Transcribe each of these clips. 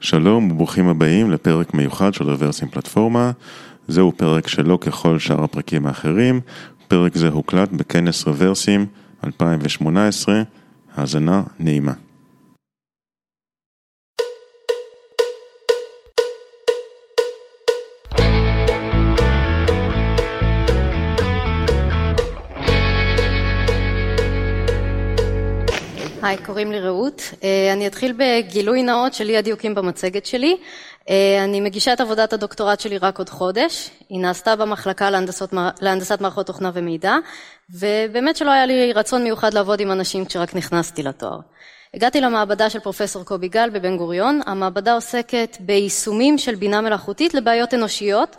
שלום וברוכים הבאים לפרק מיוחד של רוורסים פלטפורמה. זהו פרק שלא ככל שאר הפרקים האחרים. פרק זה הוקלט בכנס רוורסים 2018. האזנה נעימה. היי, קוראים לי רעות. אה, אני אתחיל בגילוי נאות של אי הדיוקים במצגת שלי. אה, אני מגישה את עבודת הדוקטורט שלי רק עוד חודש. היא נעשתה במחלקה להנדסות, להנדסת מערכות תוכנה ומידע, ובאמת שלא היה לי רצון מיוחד לעבוד עם אנשים כשרק נכנסתי לתואר. הגעתי למעבדה של פרופסור קובי גל בבן גוריון. המעבדה עוסקת ביישומים של בינה מלאכותית לבעיות אנושיות,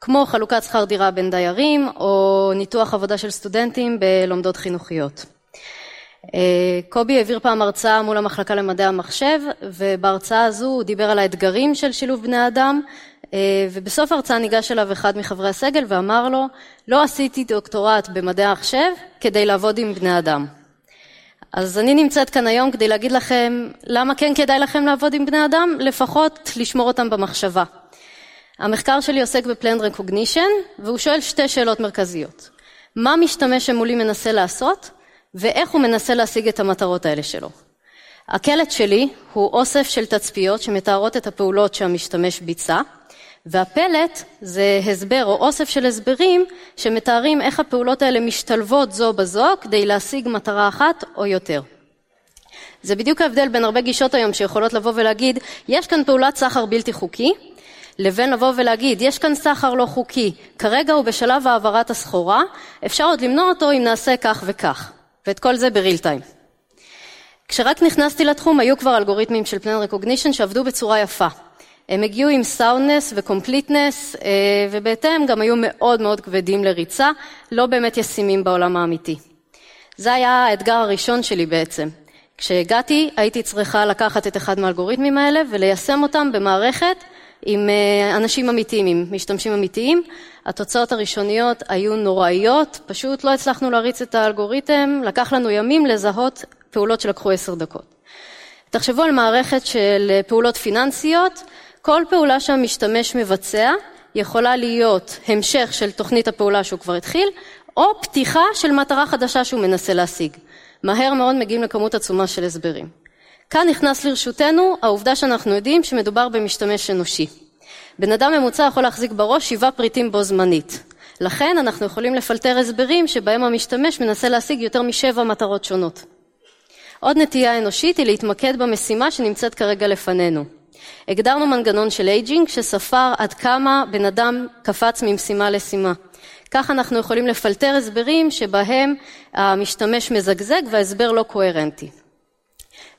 כמו חלוקת שכר דירה בין דיירים, או ניתוח עבודה של סטודנטים בלומדות חינוכיות. אה, קובי העביר פעם הרצאה מול המחלקה למדעי המחשב ובהרצאה הזו הוא דיבר על האתגרים של שילוב בני אדם אה, ובסוף ההרצאה ניגש אליו אחד מחברי הסגל ואמר לו לא עשיתי דוקטורט במדעי המחשב כדי לעבוד עם בני אדם. אז אני נמצאת כאן היום כדי להגיד לכם למה כן כדאי לכם לעבוד עם בני אדם, לפחות לשמור אותם במחשבה. המחקר שלי עוסק בפלן רקוגנישן והוא שואל שתי שאלות מרכזיות. מה משתמש שמולי מנסה לעשות? ואיך הוא מנסה להשיג את המטרות האלה שלו. הקלט שלי הוא אוסף של תצפיות שמתארות את הפעולות שהמשתמש ביצע, והפלט זה הסבר או אוסף של הסברים שמתארים איך הפעולות האלה משתלבות זו בזו כדי להשיג מטרה אחת או יותר. זה בדיוק ההבדל בין הרבה גישות היום שיכולות לבוא ולהגיד יש כאן פעולת סחר בלתי חוקי לבין לבוא ולהגיד יש כאן סחר לא חוקי, כרגע הוא בשלב העברת הסחורה, אפשר עוד למנוע אותו אם נעשה כך וכך. ואת כל זה ב real time. כשרק נכנסתי לתחום היו כבר אלגוריתמים של plan recognition שעבדו בצורה יפה. הם הגיעו עם soundness ו completeness ובהתאם גם היו מאוד מאוד כבדים לריצה, לא באמת ישימים בעולם האמיתי. זה היה האתגר הראשון שלי בעצם. כשהגעתי הייתי צריכה לקחת את אחד מהאלגוריתמים האלה וליישם אותם במערכת עם אה, אנשים אמיתיים, עם משתמשים אמיתיים. התוצאות הראשוניות היו נוראיות, פשוט לא הצלחנו להריץ את האלגוריתם, לקח לנו ימים לזהות פעולות שלקחו עשר דקות. תחשבו על מערכת של פעולות פיננסיות, כל פעולה שהמשתמש מבצע יכולה להיות המשך של תוכנית הפעולה שהוא כבר התחיל, או פתיחה של מטרה חדשה שהוא מנסה להשיג. מהר מאוד מגיעים לכמות עצומה של הסברים. כאן נכנס לרשותנו העובדה שאנחנו יודעים שמדובר במשתמש אנושי. בן אדם ממוצע יכול להחזיק בראש שבעה פריטים בו זמנית. לכן אנחנו יכולים לפלטר הסברים שבהם המשתמש מנסה להשיג יותר משבע מטרות שונות. עוד נטייה אנושית היא להתמקד במשימה שנמצאת כרגע לפנינו. הגדרנו מנגנון של aging שספר עד כמה בן אדם קפץ ממשימה למשימה. כך אנחנו יכולים לפלטר הסברים שבהם המשתמש מזגזג וההסבר לא קוהרנטי.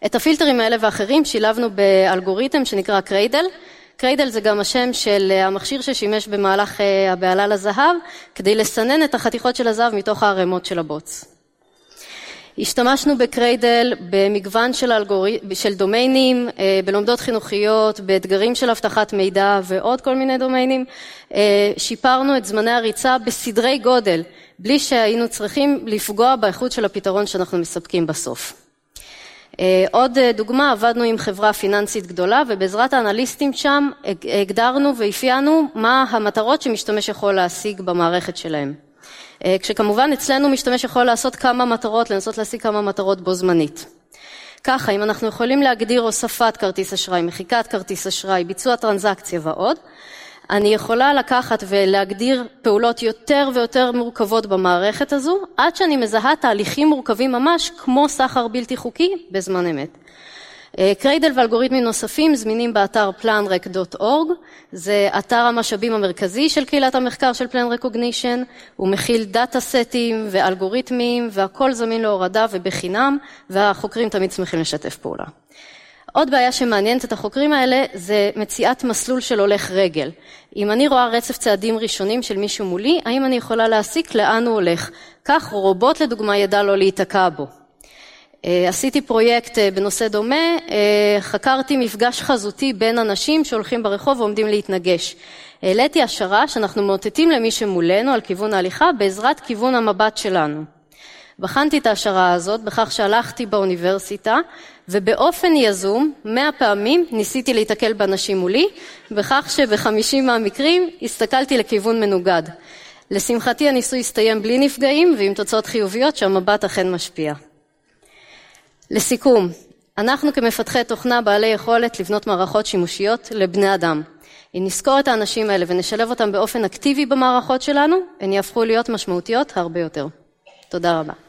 את הפילטרים האלה ואחרים שילבנו באלגוריתם שנקרא cradle. cradle זה גם השם של המכשיר ששימש במהלך אה, הבהלה לזהב, כדי לסנן את החתיכות של הזהב מתוך הערימות של הבוץ. השתמשנו ב cradle במגוון של, אלגור... של דומיינים, אה, בלומדות חינוכיות, באתגרים של אבטחת מידע ועוד כל מיני דומיינים. אה, שיפרנו את זמני הריצה בסדרי גודל, בלי שהיינו צריכים לפגוע באיכות של הפתרון שאנחנו מספקים בסוף. אה, עוד אה, דוגמה, עבדנו עם חברה פיננסית גדולה ובעזרת האנליסטים שם הגדרנו ואפיינו מה המטרות שמשתמש יכול להשיג במערכת שלהם. אה, כשכמובן אצלנו משתמש יכול לעשות כמה מטרות, לנסות להשיג כמה מטרות בו זמנית. ככה, אם אנחנו יכולים להגדיר הוספת כרטיס אשראי, מחיקת כרטיס אשראי, ביצוע טרנזקציה ועוד, אני יכולה לקחת ולהגדיר פעולות יותר ויותר מורכבות במערכת הזו, עד שאני מזהה תהליכים מורכבים ממש כמו סחר בלתי חוקי בזמן אמת. אה, CRADLE ואלגוריתמים נוספים זמינים באתר planrec.org, זה אתר המשאבים המרכזי של קהילת המחקר של Plan Recognition, הוא מכיל data set ים ואלגוריתמים והכל זמין להורדה ובחינם והחוקרים תמיד שמחים לשתף פעולה. עוד בעיה שמעניינת את החוקרים האלה זה מציאת מסלול של הולך רגל. אם אני רואה רצף צעדים ראשונים של מישהו מולי, האם אני יכולה להסיק לאן הוא הולך? כך רובוט לדוגמה ידע לא להיתקע בו. אה, עשיתי פרויקט אה, בנושא דומה, אה, חקרתי מפגש חזותי בין אנשים שהולכים ברחוב ועומדים להתנגש. העליתי השערה שאנחנו מאותתים למי שמולנו על כיוון ההליכה בעזרת כיוון המבט שלנו. בחנתי את ההשערה הזאת בכך שהלכתי באוניברסיטה ובאופן יזום, מאה פעמים ניסיתי להתקל באנשים מולי, בכך שבחמישים מהמקרים הסתכלתי לכיוון מנוגד. לשמחתי הניסוי הסתיים בלי נפגעים ועם תוצאות חיוביות שהמבט אכן משפיע. לסיכום, אנחנו כמפתחי תוכנה בעלי יכולת לבנות מערכות שימושיות לבני אדם. אם נזכור את האנשים האלה ונשלב אותם באופן אקטיבי במערכות שלנו, הן יהפכו להיות משמעותיות הרבה יותר. תודה רבה.